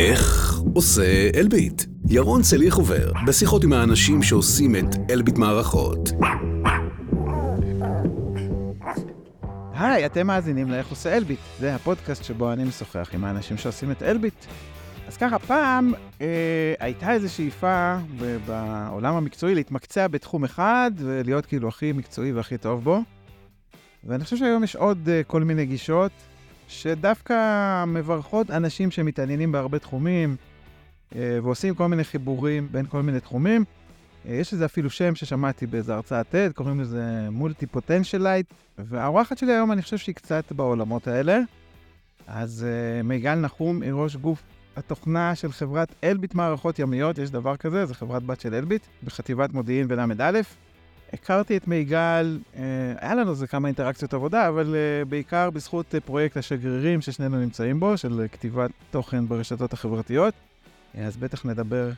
איך עושה אלביט? ירון צליח עובר בשיחות עם האנשים שעושים את אלביט מערכות. היי, אתם מאזינים לאיך עושה אלביט. זה הפודקאסט שבו אני משוחח עם האנשים שעושים את אלביט. אז ככה, פעם אה, הייתה איזו שאיפה ב- בעולם המקצועי להתמקצע בתחום אחד ולהיות כאילו הכי מקצועי והכי טוב בו. ואני חושב שהיום יש עוד אה, כל מיני גישות שדווקא מברכות אנשים שמתעניינים בהרבה תחומים אה, ועושים כל מיני חיבורים בין כל מיני תחומים. אה, יש לזה אפילו שם ששמעתי באיזו הרצאת TED, קוראים לזה מולטי פוטנציאלייט, והאורחת שלי היום אני חושב שהיא קצת בעולמות האלה. אז uh, מיגל נחום היא ראש גוף התוכנה של חברת אלביט מערכות ימיות, יש דבר כזה, זו חברת בת של אלביט, בחטיבת מודיעין ול"א. הכרתי את מיגל, uh, היה לנו איזה כמה אינטראקציות עבודה, אבל uh, בעיקר בזכות uh, פרויקט השגרירים ששנינו נמצאים בו, של כתיבת תוכן ברשתות החברתיות. אז בטח נדבר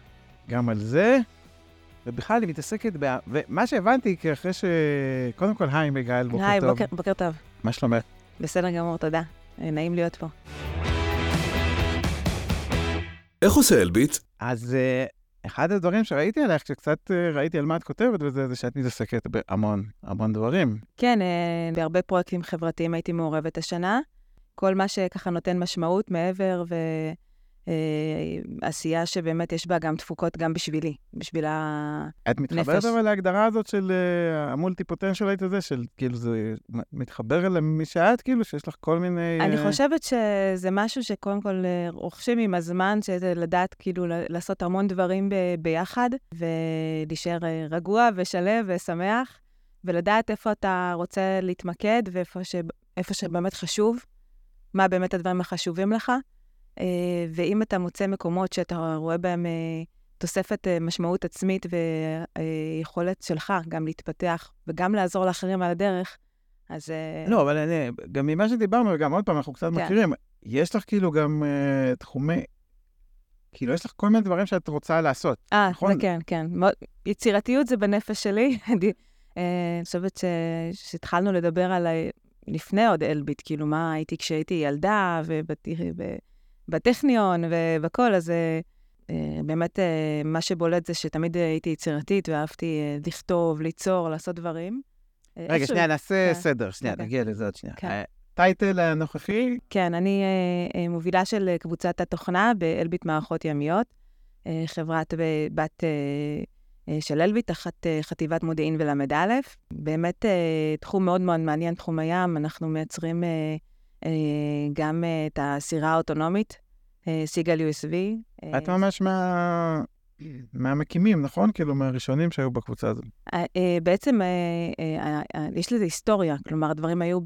גם על זה. ובכלל היא מתעסקת ב... ומה שהבנתי, כי אחרי ש... קודם כל, היי מיגל, בוקר היי, טוב. בוקר, בוקר טוב. מה שלומך? בסדר גמור, תודה. אה, נעים להיות פה. איך עושה אלביט? אז אחד הדברים שראיתי עליך, כשקצת uh, ראיתי על מה את כותבת וזה, זה שאת מתעסקת בהמון, המון דברים. כן, אה, בהרבה פרויקטים חברתיים הייתי מעורבת השנה. כל מה שככה נותן משמעות מעבר ועשייה שבאמת יש בה גם תפוקות גם בשבילי, בשביל ה... את מתחברת. אבל להגדרה הזאת של uh, המולטי פוטנציאלית הזה, של כאילו זה מתחבר למי שאת, כאילו שיש לך כל מיני... אני אה, חושבת שזה משהו שקודם כל אה, רוכשים עם הזמן, שזה לדעת כאילו לעשות המון דברים ביחד, ולהישאר אה, רגוע ושלב ושמח, ולדעת איפה אתה רוצה להתמקד ואיפה ש... איפה שבאמת חשוב, מה באמת הדברים החשובים לך. אה, ואם אתה מוצא מקומות שאתה רואה בהם אה, תוספת אה, משמעות עצמית ויכולת שלך גם להתפתח וגם לעזור לאחרים על הדרך, אז... אה, לא, אבל אני, גם ממה שדיברנו, וגם עוד פעם, אנחנו קצת כן. מכירים, יש לך כאילו גם uh, תחומי... כאילו, יש לך כל מיני דברים שאת רוצה לעשות. אה, נכון? זה כן, כן. יצירתיות זה בנפש שלי. אני אה, חושבת שהתחלנו לדבר על, ה- לפני עוד אלביט, כאילו, מה הייתי כשהייתי ילדה, ובטכניון ובכל, אז אה, אה, באמת אה, מה שבולט זה שתמיד הייתי יצירתית, ואהבתי אה, לכתוב, ליצור, לעשות דברים. רגע, שנייה, נעשה. סדר, שנייה, אוקיי. נגיע לזה עוד שנייה. כן. הטייטל הנוכחי, כן, אני מובילה של קבוצת התוכנה באלביט מערכות ימיות, חברת בת של אלביט, תחת חטיבת מודיעין ול"א. באמת תחום מאוד מאוד מעניין, תחום הים. אנחנו מייצרים גם אה, את הסירה האוטונומית, אה, סיגל USB. אה, את ממש מה... מהמקימים, נכון? כאילו, מהראשונים שהיו בקבוצה הזאת. אה, אה, בעצם אה, אה, אה, יש לזה היסטוריה, כלומר, הדברים היו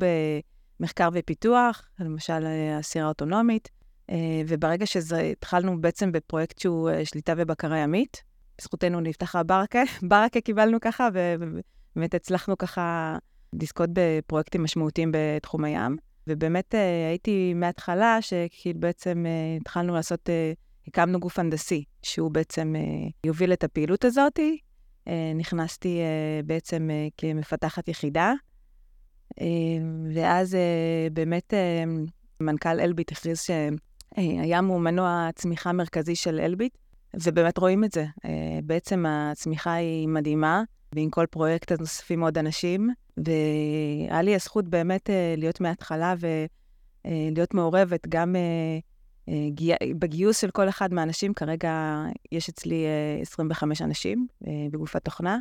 במחקר ופיתוח, למשל אה, הסירה האוטונומית, אה, וברגע שהתחלנו בעצם בפרויקט שהוא אה, שליטה ובקרה ימית, בזכותנו נפתחה ברקה, ברקה קיבלנו ככה, ובאמת הצלחנו ככה לזכות בפרויקטים משמעותיים בתחום הים. ובאמת אה, הייתי מההתחלה, שכאילו בעצם אה, התחלנו לעשות, אה, הקמנו גוף הנדסי, שהוא בעצם יוביל את הפעילות הזאתי, אה, נכנסתי בעצם כמפתחת יחידה, ואז באמת מנכ"ל אלביט הכריז שהים הוא מנוע הצמיחה המרכזי של אלביט, ובאמת רואים את זה. בעצם הצמיחה היא מדהימה, ועם כל פרויקט אז נוספים עוד אנשים, והיה לי הזכות באמת אה, להיות מההתחלה ולהיות מעורבת גם אה, אה, גי- בגיוס של כל אחד מהאנשים. כרגע יש אצלי אה, 25 אנשים אה, בגוף התוכנה.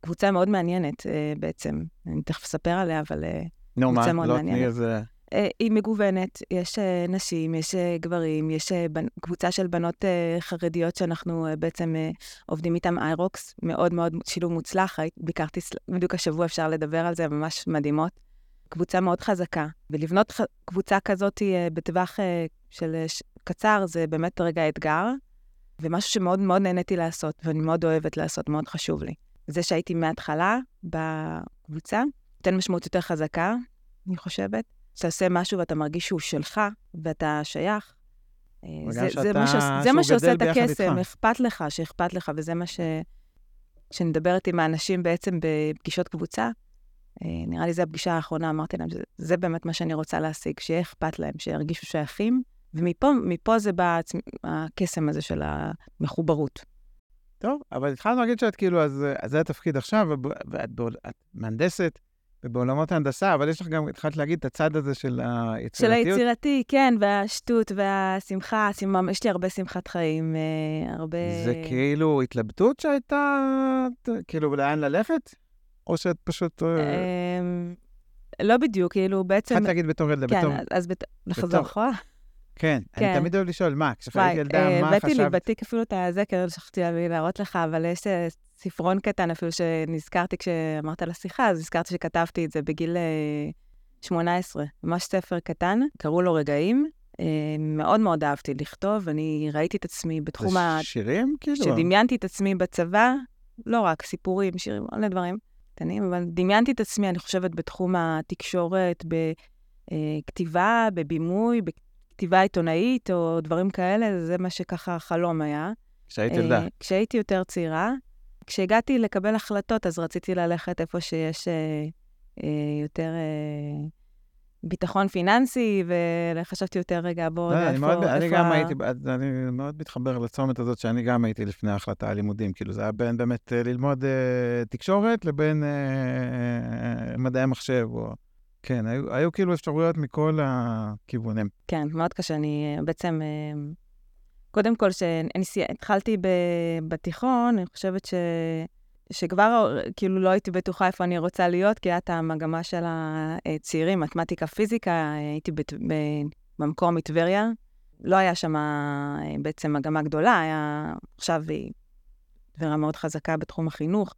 קבוצה מאוד מעניינת אה, בעצם, אני תכף אספר עליה, אבל אה, נו, מה? קבוצה מאוד לא מעניינת. תני איזה... אה, היא מגוונת, יש אה, נשים, יש אה, גברים, יש קבוצה של בנות חרדיות שאנחנו בעצם עובדים איתן איירוקס, מאוד מאוד שילוב מוצלח, ביקרתי בדיוק השבוע, אפשר לדבר על זה, ממש מדהימות. קבוצה מאוד חזקה, ולבנות קבוצה כזאת בטווח של קצר זה באמת רגע אתגר, ומשהו שמאוד מאוד נהניתי לעשות, ואני מאוד אוהבת לעשות, מאוד חשוב לי. זה שהייתי מההתחלה בקבוצה, נותן משמעות יותר חזקה, אני חושבת. שאתה עושה משהו ואתה מרגיש שהוא שלך, ואתה שייך. אה, זה, זה, מה, ש... זה שהוא מה שעושה את הקסם. אכפת לך, שאכפת לך, וזה מה ש... כשאני מדברת עם האנשים בעצם בפגישות קבוצה, אה, נראה לי זו הפגישה האחרונה, אמרתי להם, זה, באמת מה שאני רוצה להשיג, שיהיה אכפת להם, שירגישו שייכים, ומפה מפה זה בא הקסם הזה של המחוברות. טוב, אבל התחלנו להגיד שאת כאילו, אז, אז זה התפקיד עכשיו, ואת בעול- את מהנדסת ובעולמות ההנדסה, אבל יש לך גם, התחלת להגיד את הצד הזה של של היצירתיות. היצירתי, כן, והשטות והשמחה, שמחה, יש לי הרבה שמחת חיים, אה, הרבה... זה כאילו התלבטות שהייתה, כאילו, לאן ללכת? או שאת פשוט... אה, אמ, לא בדיוק, כאילו, בעצם... התחלת להגיד בתור ילדה, כן, בתור... אז בת- לחזור בתור- אחורה? כן, אני כן. תמיד אוהב לשאול, מה, כשהיית וואי, ילדה, אה, מה הבאתי לי חשבת? בתיק אפילו את הזה, כי לא שכחתי להביא להראות לך, אבל יש אה, ספרון קטן אפילו שנזכרתי כשאמרת לשיחה, אז הזכרתי שכתבתי את זה בגיל אה, 18, ממש ספר קטן, קראו לו רגעים. אה, מאוד מאוד אהבתי לכתוב, אני ראיתי את עצמי בתחום ה... זה שירים, כאילו? כשדמיינתי את עצמי בצבא, לא רק סיפורים, שירים, כל מיני דברים קטנים, אבל דמיינתי את עצמי, אני חושבת, בתחום התקשורת, בכתיבה, בבימוי, בכתיבה עיתונאית או דברים כאלה, זה מה שככה החלום היה. כשהיית ילדה. אה, כשהייתי יותר צעירה. כשהגעתי לקבל החלטות, אז רציתי ללכת איפה שיש אה, אה, יותר ביטחון פיננסי, וחשבתי יותר, רגע, בואו, לא, אני איפה... אני גם הייתי, אני מאוד מתחבר לצומת הזאת שאני גם הייתי לפני ההחלטה על לימודים. כאילו, זה היה בין באמת ללמוד תקשורת לבין מדעי המחשב. או... כן, היו, היו כאילו אפשרויות מכל הכיוונים. כן, מאוד קשה. אני אה, בעצם, אה, קודם כל, כשהתחלתי בתיכון, אני חושבת ש... שכבר כאילו לא הייתי בטוחה איפה אני רוצה להיות, כי הייתה המגמה של הצעירים, מתמטיקה, פיזיקה, הייתי בת... ב... במקום מטבריה. לא היה שם אה, בעצם מגמה גדולה, היה עכשיו היא טבריה מאוד חזקה בתחום החינוך.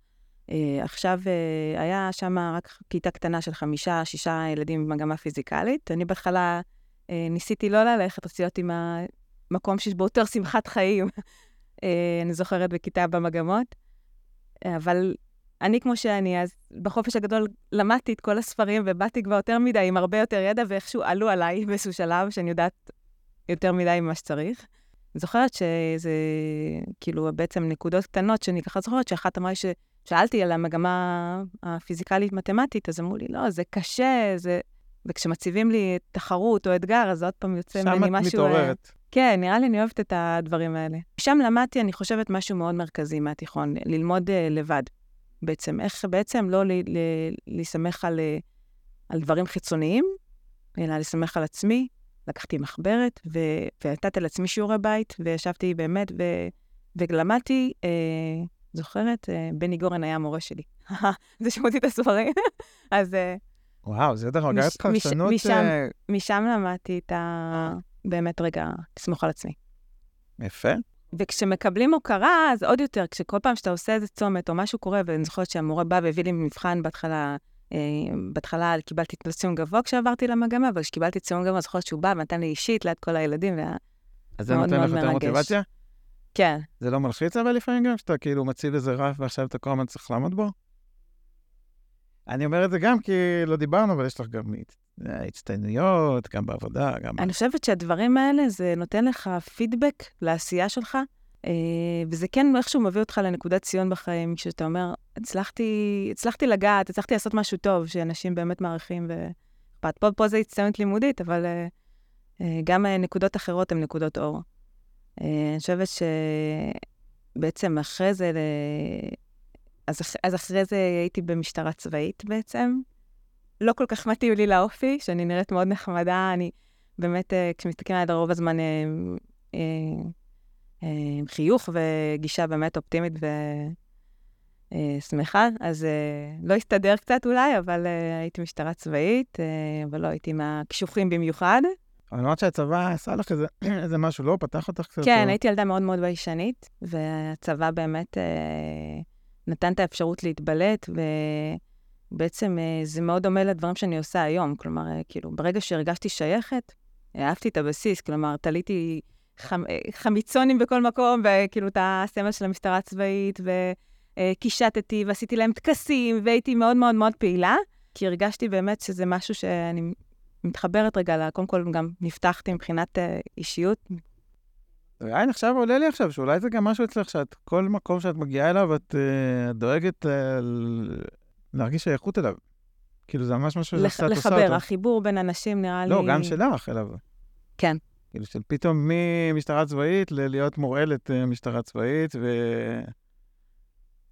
אה, עכשיו אה, היה שם רק כיתה קטנה של חמישה, שישה ילדים במגמה פיזיקלית. אני בהתחלה אה, ניסיתי לא ללכת, רציתי להיות עם המקום שיש בו יותר שמחת חיים. אה, אני זוכרת בכיתה במגמות. אבל אני כמו שאני, אז בחופש הגדול למדתי את כל הספרים ובאתי כבר יותר מדי, עם הרבה יותר ידע, ואיכשהו עלו עליי באיזשהו שלב, שאני יודעת יותר מדי ממה שצריך. אני זוכרת שזה, כאילו, בעצם נקודות קטנות שאני ככה זוכרת, שאחת אמרה לי ששאלתי על המגמה הפיזיקלית-מתמטית, אז אמרו לי, לא, זה קשה, זה... וכשמציבים לי תחרות או אתגר, אז עוד פעם יוצא שם ממני את משהו... אה, מתעוררת. כן, נראה לי אני אוהבת את הדברים האלה. שם למדתי, אני חושבת, משהו מאוד מרכזי מהתיכון, ללמוד uh, לבד. בעצם, איך בעצם לא ל- ל- להסתמך על, uh, על דברים חיצוניים, אלא להסתמך על עצמי. לקחתי מחברת ו- ונתתי לעצמי שיעורי בית, וישבתי באמת ו- ולמדתי, uh, זוכרת, uh, בני גורן היה המורה שלי. זה שמעתי את הספרים. אז uh, וואו, זה דרך אגב. משם- אה, משם למדתי את ה... באמת, רגע, לסמוך על עצמי. יפה. וכשמקבלים הוקרה, אז עוד יותר, כשכל פעם שאתה עושה איזה צומת או משהו קורה, ואני זוכרת שהמורה בא והביא לי מבחן בהתחלה, אה, בהתחלה קיבלתי ציון גבוה כשעברתי למגמה, אבל כשקיבלתי ציון גבוה, זוכרת שהוא בא ונתן לי אישית ליד כל הילדים, והיה... אז זה מאוד נותן לך מאוד יותר מרגש. מוטיבציה? כן, זה לא מלחיץ אבל לפעמים גם, שאתה כאילו מציב איזה רף ועכשיו אתה כל הזמן צריך לעמוד בו? אני אומר את זה גם כי לא דיברנו, אבל יש לך גם הצ- הצטיינויות, גם בעבודה, גם... אני חושבת שהדברים האלה, זה נותן לך פידבק לעשייה שלך, אה, וזה כן איכשהו מביא אותך לנקודת ציון בחיים, כשאתה אומר, הצלחתי, הצלחתי לגעת, הצלחתי לעשות משהו טוב, שאנשים באמת מעריכים ואכפת. פה, פה זה הצטיינות לימודית, אבל אה, אה, גם נקודות אחרות הן נקודות אור. אה, אני חושבת שבעצם אחרי זה, ל... אז, אח... אז אחרי זה הייתי במשטרה צבאית בעצם. לא כל כך מתאים לי לאופי, שאני נראית מאוד נחמדה, אני באמת, אה, כשמסתכלים עליי רוב הזמן, אה, עם חיוך וגישה באמת אופטימית ושמחה, אז לא הסתדר קצת אולי, אבל הייתי משטרה צבאית, אבל לא הייתי מהקשוחים במיוחד. אבל אמרת שהצבא עשה לך איזה, איזה משהו, לא? פתח אותך קצת? כן, או- הייתי ילדה מאוד מאוד ביישנית, והצבא באמת אה, נתן את האפשרות להתבלט, ובעצם אה, זה מאוד דומה לדברים שאני עושה היום. כלומר, אה, כאילו, ברגע שהרגשתי שייכת, אהבתי את הבסיס, כלומר, תליתי חמ, אה, חמיצונים בכל מקום, וכאילו את הסמל של המשטרה הצבאית, וקישטתי, ועשיתי להם טקסים, והייתי מאוד מאוד מאוד פעילה, כי הרגשתי באמת שזה משהו שאני מתחברת רגע, קודם כל גם נפתחתי מבחינת אה, אישיות, עין, עכשיו עולה לי עכשיו, שאולי זה גם משהו אצלך, שאת, כל מקום שאת מגיעה אליו, את uh, דואגת ל- להרגיש שייכות אליו. כאילו, זה ממש משהו שאת עושה לחבר, אותו. החיבור בין אנשים נראה לי... לא, גם שלך אליו. כן. כאילו של פתאום ממשטרה צבאית ללהיות מורעלת אה, משטרה צבאית ו...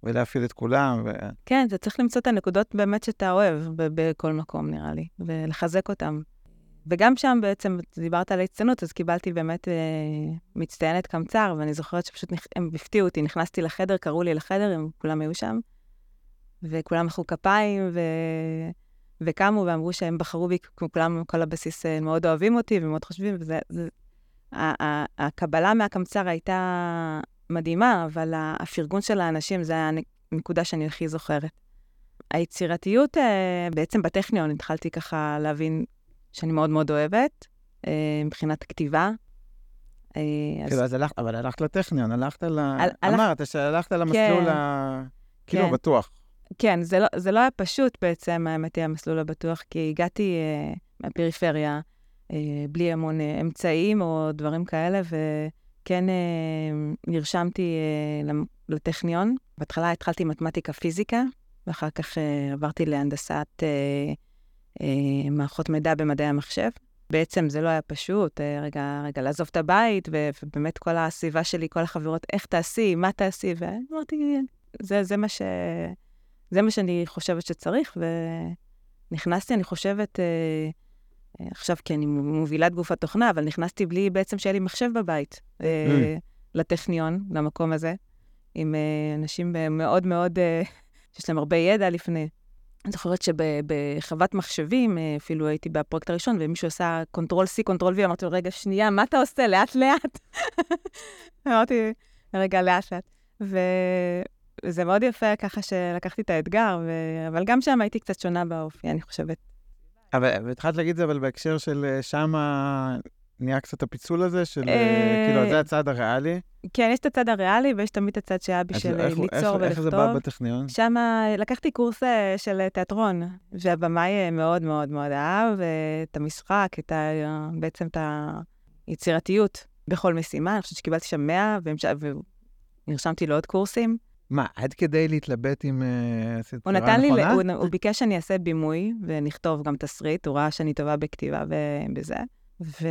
ולהפעיל את כולם. ו... כן, אתה צריך למצוא את הנקודות באמת שאתה אוהב בכל מקום, נראה לי, ולחזק אותם. וגם שם בעצם, דיברת על ההצטיינות, אז קיבלתי באמת אה, מצטיינת קמצר, ואני זוכרת שפשוט נכ... הם הפתיעו אותי, נכנסתי לחדר, קראו לי לחדר, הם כולם היו שם, וכולם מחאו כפיים, ו... וקמו ואמרו שהם בחרו בי, כמו כולם, כל הבסיס אה, מאוד אוהבים אותי ומאוד חושבים, וזה... זה... הקבלה מהקמצר הייתה מדהימה, אבל הפרגון של האנשים, זה היה הנקודה שאני הכי זוכרת. היצירתיות, אה, בעצם בטכניון התחלתי ככה להבין שאני מאוד מאוד אוהבת, אה, מבחינת כתיבה. אה, כאילו, אז הלכת, אבל הלכת לטכניון, הלכת ל... אמרת שהלכת למסלול כן. ה... כאילו, כן. בטוח. כן, זה לא, זה לא היה פשוט בעצם, האמת היא, המסלול הבטוח, כי הגעתי אה, מהפריפריה, אה, בלי המון אה, אמצעים או דברים כאלה, וכן אה, נרשמתי אה, לטכניון. בהתחלה התחלתי מתמטיקה-פיזיקה, ואחר כך אה, עברתי להנדסת מערכות מידע במדעי המחשב. בעצם זה לא היה פשוט, רגע, רגע, לעזוב את הבית, ובאמת כל הסביבה שלי, כל החברות, איך תעשי, מה תעשי, ואמרתי, זה, זה מה ש... זה מה שאני חושבת שצריך, ונכנסתי, אני חושבת, עכשיו כי אני מובילת קבוצת תוכנה, אבל נכנסתי בלי בעצם שיהיה לי מחשב בבית, אה, לטכניון, למקום הזה, עם אה, אנשים אה, מאוד מאוד, אה, שיש להם הרבה ידע לפני. אני זוכרת שבחוות מחשבים, אה, אפילו הייתי בפרויקט הראשון, ומישהו עשה control C, control V, אמרתי לו, רגע, שנייה, מה אתה עושה? לאט-לאט. אמרתי, רגע, לאט-לאט. ו... זה מאוד יפה ככה שלקחתי את האתגר, ו... אבל גם שם הייתי קצת שונה באופי, אני חושבת. אבל התחלת להגיד את זה, אבל בהקשר של אה, שמה נהיה קצת הפיצול הזה, של אה, אה, כאילו, זה הצד הריאלי. כן, יש את הצד הריאלי ויש תמיד את הצד בשביל איך- ליצור איך- איך זה בא ולכתוב. בטכניון? שם לקחתי קורס אה, של תיאטרון, והבמאי אה, מאוד מאוד מאוד אהב אה, את המשחק, את ה... בעצם את היצירתיות בכל משימה. אני חושבת שקיבלתי שם 100, והמש... ונרשמתי לעוד קורסים. מה, עד כדי להתלבט עם אה, עשית הוא נתן לי? הוא, הוא ביקש שאני אעשה בימוי ונכתוב גם תסריט, הוא ראה שאני טובה בכתיבה ובזה. ו...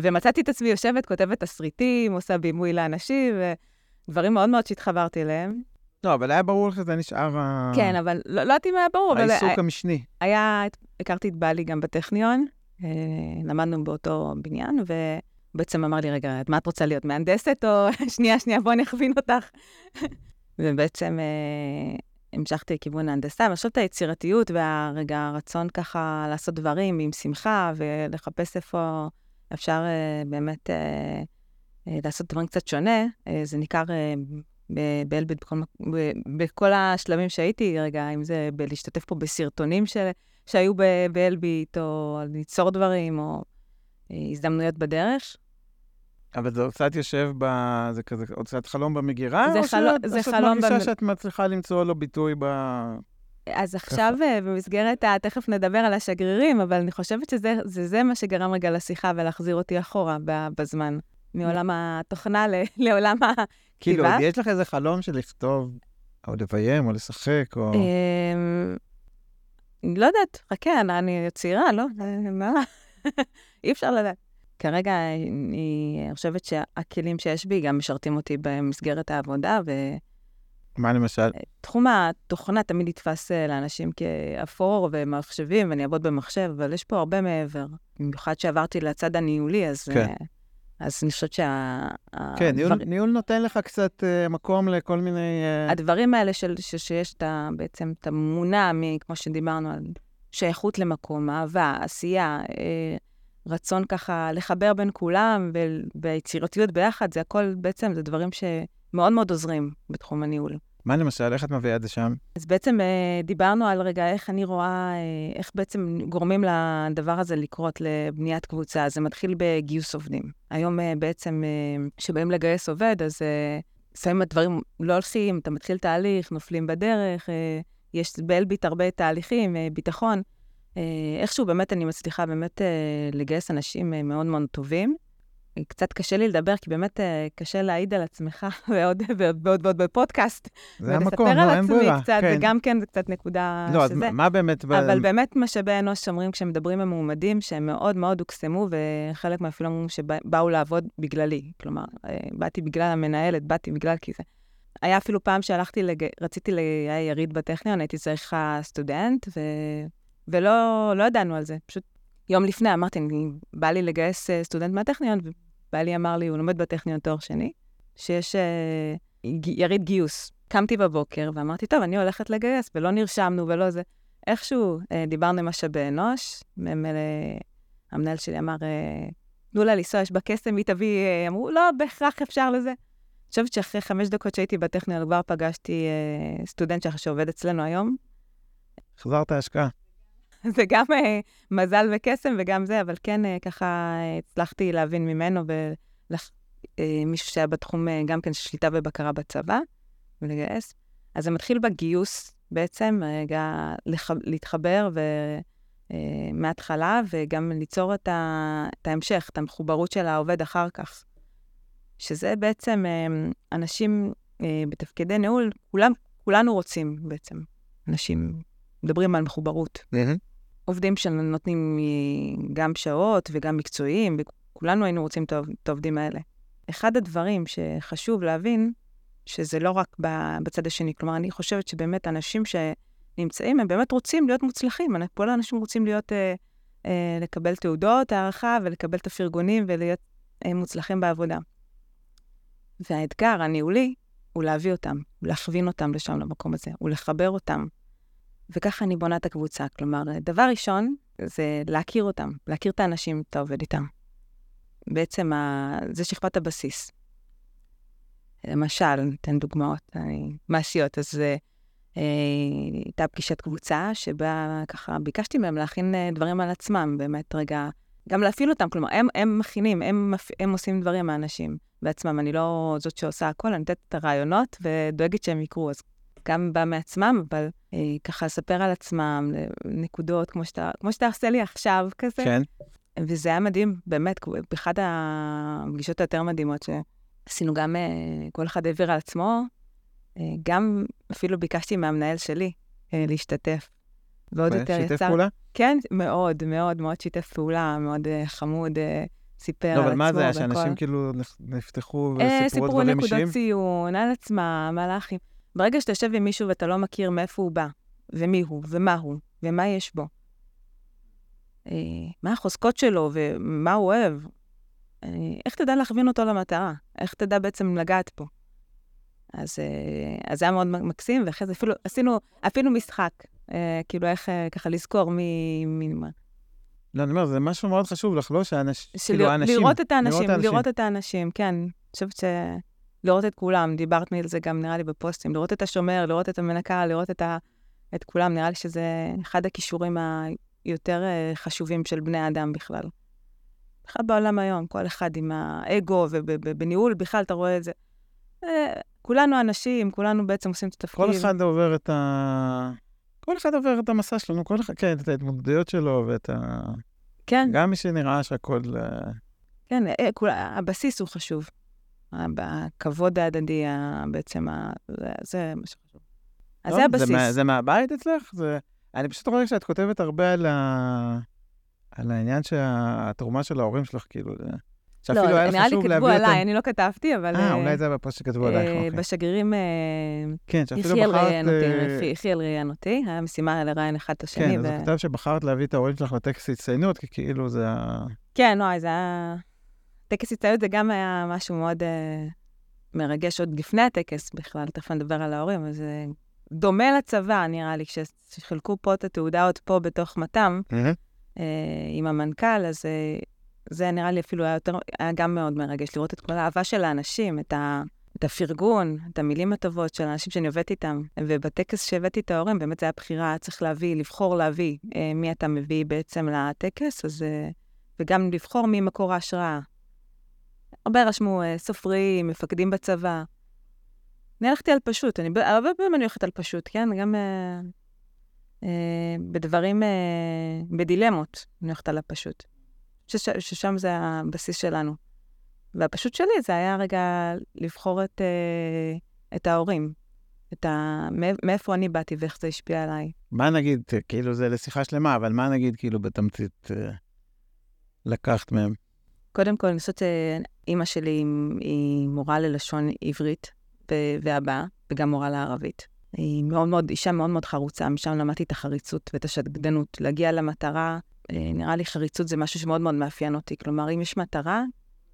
ומצאתי את עצמי יושבת, כותבת תסריטים, עושה בימוי לאנשים, ודברים מאוד מאוד שהתחברתי אליהם. לא, אבל היה ברור לך שזה נשאר ה- כן, אבל לא לא יודעת אם היה ברור, אבל העיסוק המשני. היה, הכרתי את בעלי גם בטכניון, אה, למדנו באותו בניין, ובעצם אמר לי, רגע, מה את רוצה להיות, מהנדסת או שנייה, שנייה, בואי אני אכווין אותך. ובעצם אה, המשכתי לכיוון ההנדסה, ואני חושבת היצירתיות והרגע הרצון ככה לעשות דברים עם שמחה ולחפש איפה אפשר אה, באמת אה, אה, לעשות דברים קצת שונה, אה, זה ניכר אה, באלביט בכל, בכל השלבים שהייתי, רגע, אם זה בלהשתתף פה בסרטונים של, שהיו באלביט, או ליצור דברים, או אה, הזדמנויות בדרך. אבל זה קצת יושב ב... זה כזה קצת חלום במגירה? זה או חלום- שאת- זה או שאת חלום מרגישה במ- שאת מצליחה למצוא לו ביטוי ב... אז עכשיו, אה, במסגרת ה... תכף נדבר על השגרירים, אבל אני חושבת שזה זה, זה מה שגרם רגע לשיחה ולהחזיר אותי אחורה בזמן, מעולם התוכנה ל- לעולם ה... כאילו? עוד יש לך איזה חלום של לכתוב, או לביים, או לשחק, או... אמ, לא יודעת, חכה, אני- אני צעירה, לא? אה, מה? אי אפשר לדעת. כרגע אני חושבת שהכלים שיש בי גם משרתים אותי במסגרת העבודה, מה למשל? ותחום התוכנה תמיד נתפס אה, לאנשים כאפור ומחשבים, ואני אעבוד במחשב, אבל יש פה הרבה מעבר. במיוחד שעברתי לצד הניהולי, אז... כן. אה, אז אני חושבת שה... כן, ניהול- הדבר- ניהול נותן לך קצת אה, מקום לכל מיני... אה, הדברים האלה של, ש, שיש את ה, בעצם את המונע, כמו שדיברנו על שייכות למקום, אהבה, עשייה, אה, רצון ככה לחבר בין כולם ו- והיצירתיות ביחד, זה הכל בעצם, זה דברים שמאוד מאוד עוזרים בתחום הניהול. מה למשל, איך את מביאה את זה שם? אז בעצם אה, דיברנו על רגע איך אני רואה, אה, איך בעצם גורמים לדבר הזה לקרות לבניית קבוצה. זה מתחיל בגיוס עובדים. היום אה, בעצם, אה, שבאים לגייס עובד, אז לפעמים הדברים לא הולכים, אתה מתחיל תהליך, נופלים בדרך, יש באלביט הרבה תהליכים, ביטחון. אה, איכשהו באמת אני מצליחה באמת אה, לגייס אנשים אה, מאוד מאוד טובים. קצת קשה לי לדבר, כי באמת קשה להעיד על עצמך, ועוד ועוד ועוד בפודקאסט. זה המקום, לא, אין ברירה. ולספר על עצמי קצת, כן. וגם כן, זה קצת נקודה לא, אז שזה. מה באמת... ב- אבל באמת משאבי אנוש אומרים כשמדברים עם מועמדים שהם מאוד מאוד הוקסמו, וחלק מהאפילו אומרים שבאו לעבוד בגללי. כלומר, באתי בגלל המנהלת, באתי בגלל כי זה. היה אפילו פעם שהלכתי, לג... רציתי, ל... היה יריד בטכניון, הייתי צריכה סטודנט, ו... ולא לא ידענו על זה. פשוט יום לפני אמרתי, אני, בא לי לגייס אה, סטודנט מהטכניון, ובעלי אמר לי, הוא לומד בטכניון תואר שני, שיש ג- יריד גיוס. קמתי בבוקר ואמרתי, טוב, אני הולכת לגייס, ולא נרשמנו ולא זה. איכשהו אה, דיברנו עם משאבי אנוש, מ- מ- המנהל שלי אמר, תנו לה לנסוע, יש בה קסם, היא תביא, אמרו, לא, בהכרח אפשר לזה. אני חושבת שאחרי חמש דקות שהייתי בטכניון, כבר פגשתי אה, סטודנט שעובד אצלנו היום. החזרת השקעה. זה גם אה, מזל וקסם וגם זה, אבל כן, אה, ככה אה, הצלחתי להבין ממנו ומישהו שהיה בתחום גם כן של שליטה ובקרה בצבא, ולגייס. אז זה מתחיל בגיוס בעצם, רגע לח... להתחבר ו... מההתחלה, וגם ליצור את, ה... את ההמשך, את המחוברות של העובד אחר כך. שזה בעצם אנשים בתפקידי ניהול, כולם, כולנו רוצים בעצם. אנשים מדברים על מחוברות. עובדים שנותנים גם שעות וגם מקצועיים, וכולנו היינו רוצים את העוב- את העובדים האלה. אחד הדברים שחשוב להבין, שזה לא רק בצד השני, כלומר, אני חושבת שבאמת אנשים שנמצאים, הם באמת רוצים להיות מוצלחים. כל האנשים רוצים להיות, אה, אה, לקבל תעודות, הערכה, ולקבל את הפרגונים ולהיות אה, מוצלחים בעבודה. והאתגר הניהולי הוא להביא אותם, להכווין אותם לשם, למקום הזה, ולחבר אותם. וככה אני בונה את הקבוצה. כלומר, דבר ראשון, זה להכיר אותם, להכיר את האנשים שאתה עובד איתם. בעצם ה... זה שכבת הבסיס. למשל, ניתן דוגמאות אני... מעשיות. אז אה, הייתה פגישת קבוצה שבה ככה ביקשתי מהם להכין אה, דברים על עצמם, באמת רגע, גם להפעיל אותם, כלומר, הם, הם מכינים, הם. הם עושים דברים האנשים בעצמם. אני לא זאת שעושה הכל, אני נותנת את הרעיונות ודואגת שהם יקרו. אז גם בא מעצמם, אבל אה, ככה לספר על עצמם, נקודות, כמו שאתה, כמו שאתה עושה לי עכשיו כזה. כן. וזה היה מדהים, באמת, באחת הפגישות היותר מדהימות שעשינו גם, אה, כל אחד העביר על עצמו, אה, גם אפילו ביקשתי מהמנהל שלי אה, להשתתף. ועוד יותר יצר... שיתף פעולה? כן, מאוד, מאוד, מאוד שיתף פעולה, מאוד אה, חמוד, אה, סיפר על לא, עצמו אבל מה זה היה. שאנשים כאילו נפ- נפתחו אה, וסיפרו סיפרו דברים נקודות אישיים? ציון, על עצמם, על האחים. ברגע שאתה יושב עם מישהו ואתה לא מכיר מאיפה הוא בא, ומי הוא, ומה הוא, ומה יש בו, אה, מה החוזקות שלו ומה הוא אוהב, אה, איך תדע להכווין אותו למטרה? איך תדע בעצם לגעת פה? אז, אה, אז זה היה מאוד מקסים, ואחרי זה אפילו עשינו אפילו משחק, אה, כאילו איך אה, ככה לזכור מי... מי. לא, אני אומר, זה משהו מאוד חשוב לך, לא? שאנשים, של כאילו, האנשים. לראות את האנשים, לראות את האנשים. לראות את האנשים, כן. אני חושבת ש... לראות את כולם, דיברת על זה גם נראה לי בפוסטים, לראות את השומר, לראות את המנקה, לראות את, ה... את כולם, נראה לי שזה אחד הכישורים היותר אה, חשובים של בני האדם בכלל. בכלל בעולם היום, כל אחד עם האגו, ובניהול בכלל אתה רואה את זה. אה, כולנו אנשים, כולנו בעצם עושים את התפקיד. כל אחד עובר את ה... כל אחד עובר את המסע שלנו, כל אחד, כן, את ההתמודדויות שלו ואת ה... כן, גם מי שנראה שהכל... אה, כן, כול, הבסיס הוא חשוב. הכבוד ההדדי, בעצם, זה, זה מה שחשוב. אז לא, זה הבסיס. מה, זה מהבית אצלך? זה... אני פשוט רואה שאת כותבת הרבה על, ה... על העניין שהתרומה של ההורים שלך, כאילו, זה... שאפילו לא, היה לך נראה לי חשוב כתבו להביא עליי, אותם. אני לא כתבתי, אבל... אה, אולי זה בפוסט שכתבו עלייך, אה, אוקיי. בשגרירים, אה, כן, שאפילו בחרת... אה, יחיאל ראיין אותי, היה משימה לראיין אחד את השני. כן, אז הוא כתב שבחרת להביא את ההורים שלך לטקס הצטיינות, כי כאילו זה ה... כן, וואי, זה היה... טקס הצטיינות זה גם היה משהו מאוד אה, מרגש עוד לפני הטקס בכלל, תכף נדבר על ההורים, אבל זה דומה לצבא, נראה לי, כשחילקו פה את התעודה עוד פה בתוך מתם, אה, עם המנכ"ל, אז אה, זה נראה לי אפילו היה יותר, היה גם מאוד מרגש, לראות את כל האהבה של האנשים, את, ה, את הפרגון, את המילים הטובות של האנשים שאני עובדת איתם. ובטקס שהבאתי את ההורים, באמת זו הייתה בחירה, צריך להביא, לבחור להביא אה, מי אתה מביא בעצם לטקס, אז, וגם לבחור מי מקור ההשראה. הרבה רשמו אה, סופרים, מפקדים בצבא. אני הלכתי על פשוט, אני הרבה פעמים אני הולכת על פשוט, כן? גם אה, אה, בדברים, אה, בדילמות, אני הולכת על הפשוט. שש, ששם זה הבסיס שלנו. והפשוט שלי זה היה רגע לבחור את, אה, את ההורים, את ה... מאיפה אני באתי ואיך זה השפיע עליי. מה נגיד, כאילו זה לשיחה שלמה, אבל מה נגיד כאילו בתמצית אה, לקחת מהם? קודם כל, אני חושבת שאימא שלי היא מורה ללשון עברית והבאה, וגם מורה לערבית. היא מאוד מאוד, אישה מאוד מאוד חרוצה, משם למדתי את החריצות ואת השדגדנות. להגיע למטרה, אה, נראה לי חריצות זה משהו שמאוד מאוד מאפיין אותי. כלומר, אם יש מטרה,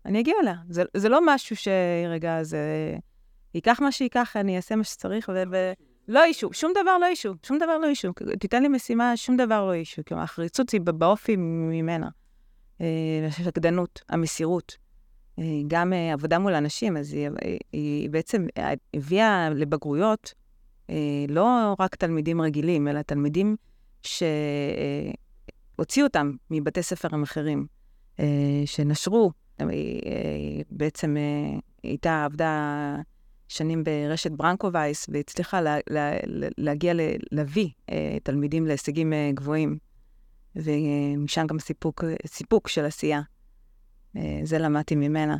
אני אגיע אליה. זה, זה לא משהו שרגע, זה... ייקח מה שייקח, אני אעשה מה שצריך, ו... ו... לא אישו, שום דבר לא אישו, שום דבר לא אישו. תיתן לי משימה, שום דבר לא אישו. כלומר, החריצות היא באופי ממנה. אה, השקדנות, המסירות. אה, גם עבודה מול אנשים, אז היא, היא בעצם הביאה לבגרויות לא רק תלמידים רגילים, אלא תלמידים שהוציאו אותם מבתי ספר אחרים, שנשרו. היא בעצם הייתה, עבדה שנים ברשת ברנקו וייס, והצליחה לה, לה, להגיע, להביא תלמידים להישגים גבוהים, ומשם גם סיפוק, סיפוק של עשייה. זה למדתי ממנה.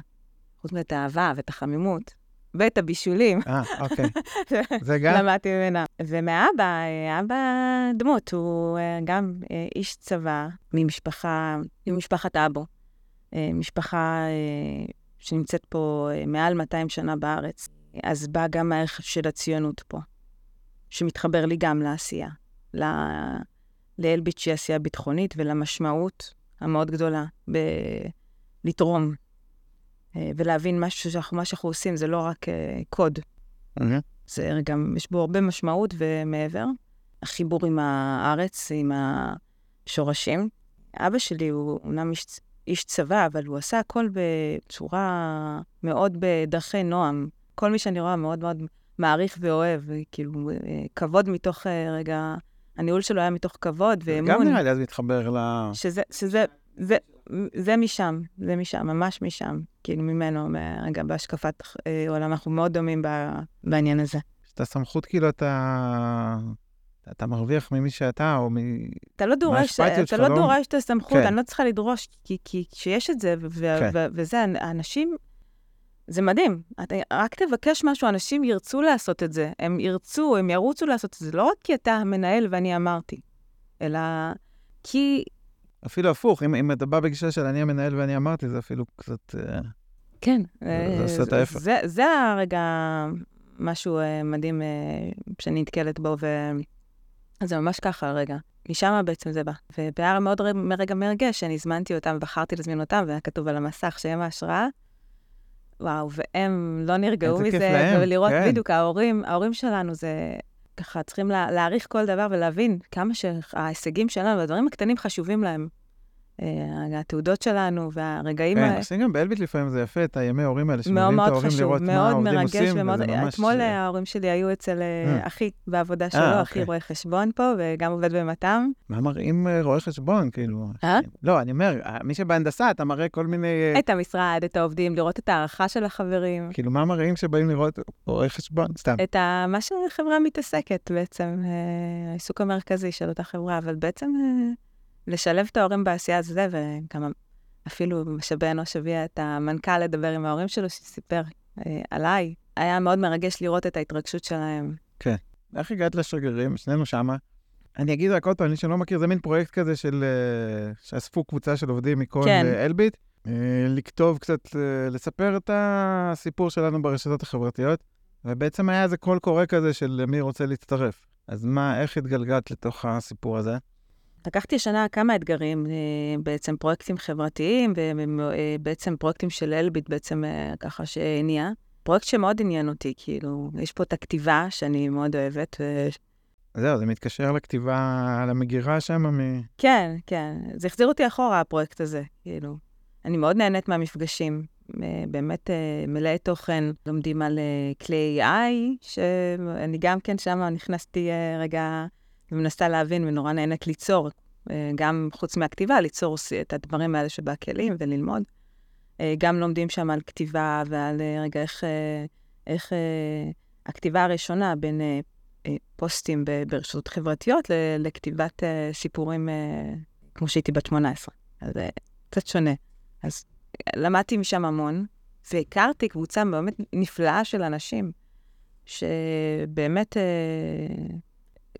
חוץ מאת האהבה ואת החמימות, ואת הבישולים. אה, אוקיי. זה גם? למדתי ממנה. ומאבא, אבא דמות, הוא אה, גם אה, איש צבא ממשפחה, ממשפחת אבו. אה, משפחה שנמצאת פה מעל 200 שנה בארץ. אז בא גם הערך של הציונות פה, שמתחבר לי גם לעשייה, ל... לאלביט שהיא עשייה ביטחונית ולמשמעות המאוד גדולה בלתרום אה, ולהבין משהו שאנחנו, מה שאנחנו עושים זה לא רק uh, קוד. Mm-hmm. זה גם, יש בו הרבה משמעות ומעבר. החיבור עם הארץ, עם השורשים. אבא שלי הוא אומנם איש, איש צבא, אבל הוא עשה הכל בצורה מאוד בדרכי נועם. כל מי שאני רואה מאוד מאוד מעריך ואוהב, כאילו, אה, כבוד מתוך רגע, הניהול שלו היה מתוך כבוד ואמון. גם נראה לי אז מתחבר ל... שזה, שזה, זה, זה משם, זה משם, ממש משם. כאילו ממנו, רגע, בהשקפת אה, עולם, אנחנו מאוד דומים בעניין הזה. את הסמכות, כאילו, אתה... אתה מרוויח ממי שאתה, או מ... אתה לא דורש, אתה לא, לא דורש את הסמכות, כן. אני לא צריכה לדרוש, כי, כי כשיש את זה, ו- כן. ו- וזה, האנשים, זה מדהים. אתה רק תבקש משהו, אנשים ירצו לעשות את זה. הם ירצו, הם ירוצו לעשות את זה, לא רק כי אתה המנהל ואני אמרתי, אלא כי אפילו הפוך, אם, אם אתה בא בגישה של אני המנהל ואני אמרתי, זה אפילו קצת... אה, כן. זה, זה עושה את ההפך. זה, זה הרגע משהו uh, מדהים שאני נתקלת בו, וזה ממש ככה הרגע. משם בעצם זה בא. והיה מאוד רגע מרגש, שאני הזמנתי אותם, בחרתי להזמין אותם, והיה כתוב על המסך שהם ההשראה. וואו, והם לא נרגעו מזה. ולראות כן. בדיוק, ההורים, ההורים שלנו זה... ככה צריכים לה, להעריך כל דבר ולהבין כמה שההישגים שלנו והדברים הקטנים חשובים להם. אה, התעודות שלנו והרגעים האלה. כן, עושים גם באלביט לפעמים זה יפה, את הימי ההורים האלה, שמביאים את ההורים לראות מה העובדים עושים, ומאוד מרגש, ומאוד... אתמול ההורים שלי היו אצל אה, אה. אחי בעבודה שלו, אחי אוקיי. רואה חשבון פה, וגם עובד במת"ם. מה מראים רואה חשבון, כאילו? אה? לא, אני אומר, מי שבהנדסה, אתה מראה כל מיני... את המשרד, את העובדים, לראות את ההערכה של החברים. כאילו, מה מראים שבאים לראות רואה חשבון? סתם. את מה שהחברה מתעסקת בעצם, העיסוק המרכזי של אותה חברה, אבל בעצם... לשלב את ההורים בעשייה הזה, וגם אפילו משאבי אנוש הביאה את המנכ"ל לדבר עם ההורים שלו, שסיפר אה, עליי. היה מאוד מרגש לראות את ההתרגשות שלהם. כן. איך הגעת לשגרירים? שנינו שמה. אני אגיד רק עוד פעם, מי שלא מכיר, זה מין פרויקט כזה של... אה, שאספו קבוצה של עובדים מכל כן. אה, אלביט, אה, לכתוב קצת, לספר את הסיפור שלנו ברשתות החברתיות, ובעצם היה איזה קול קורא כזה של מי רוצה להצטרף. אז מה, איך התגלגלת לתוך הסיפור הזה? לקחתי השנה כמה אתגרים, אה, בעצם פרויקטים חברתיים, ובעצם פרויקטים של אלביט בעצם אה, ככה שהניע. פרויקט שמאוד עניין אותי, כאילו, יש פה את הכתיבה שאני מאוד אוהבת. ו... זהו, זה מתקשר לכתיבה על המגירה שם מ... כן, כן. זה החזיר אותי אחורה, הפרויקט הזה, כאילו. אני מאוד נהנית מהמפגשים, אה, באמת מלאי תוכן. לומדים על כלי AI, שאני גם כן שם נכנסתי רגע ומנסה להבין ונורא נהנית ליצור, אה, גם חוץ מהכתיבה, ליצור את הדברים האלה שבכלים וללמוד. אה, גם לומדים שם על כתיבה ועל אה, רגע איך, איך הכתיבה הראשונה בין פוסטים ברשתות חברתיות לכתיבת סיפורים כמו שהייתי בת 18. אז קצת שונה. אז למדתי משם המון, והכרתי קבוצה באמת נפלאה של אנשים, שבאמת,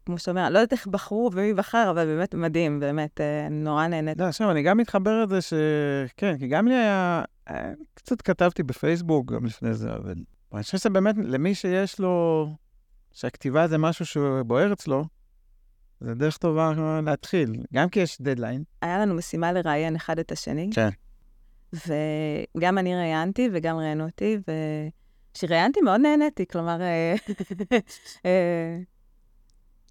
כמו שאתה אומר, לא יודעת איך בחרו ומי בחר, אבל באמת מדהים, באמת, אה, נורא נהנית. לא, עכשיו, אני גם מתחבר לזה ש... כן, כי גם לי היה... היה- קצת כתבתי בפייסבוק גם לפני זה, אבל... אני חושב שזה באמת, למי שיש לו... שהכתיבה זה משהו שבוער אצלו, זה דרך טובה להתחיל. גם כי יש דדליין. היה לנו משימה לראיין אחד את השני. כן. וגם אני ראיינתי וגם ראיינו אותי, וכשראיינתי מאוד נהניתי, כלומר, אה, אה,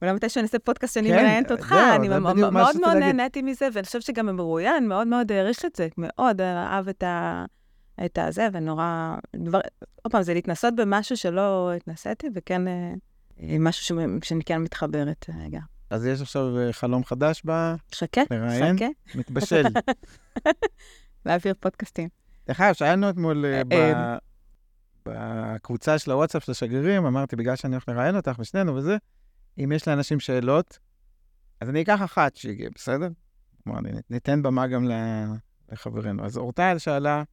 אולי מתישהו אני אעשה פודקאסט שאני כן, מראיינת אותך, זהו, אני זה מאוד מאוד. נהניתי מזה, ואני חושבת שגם המרואיין מאוד מאוד העריך את זה, מאוד אהב את ה... את הזה, ונורא... דבר... עוד פעם, זה להתנסות במשהו שלא התנסיתי, וכן אה, אה, משהו ש... שאני כן מתחברת רגע. אז יש עכשיו אה, חלום חדש ב... חכה, לראיין? חכה, מתבשל. להעביר פודקאסטים. דרך אגב, שאלנו אתמול אה, ב- אה, בקבוצה של הוואטסאפ של השגרירים, אמרתי, בגלל שאני הולך לראיין אותך ושנינו וזה, אם יש לאנשים שאלות, אז אני אקח אחת שהגיעה, בסדר? כלומר, ניתן במה גם לחברינו. אז אורטל שאלה,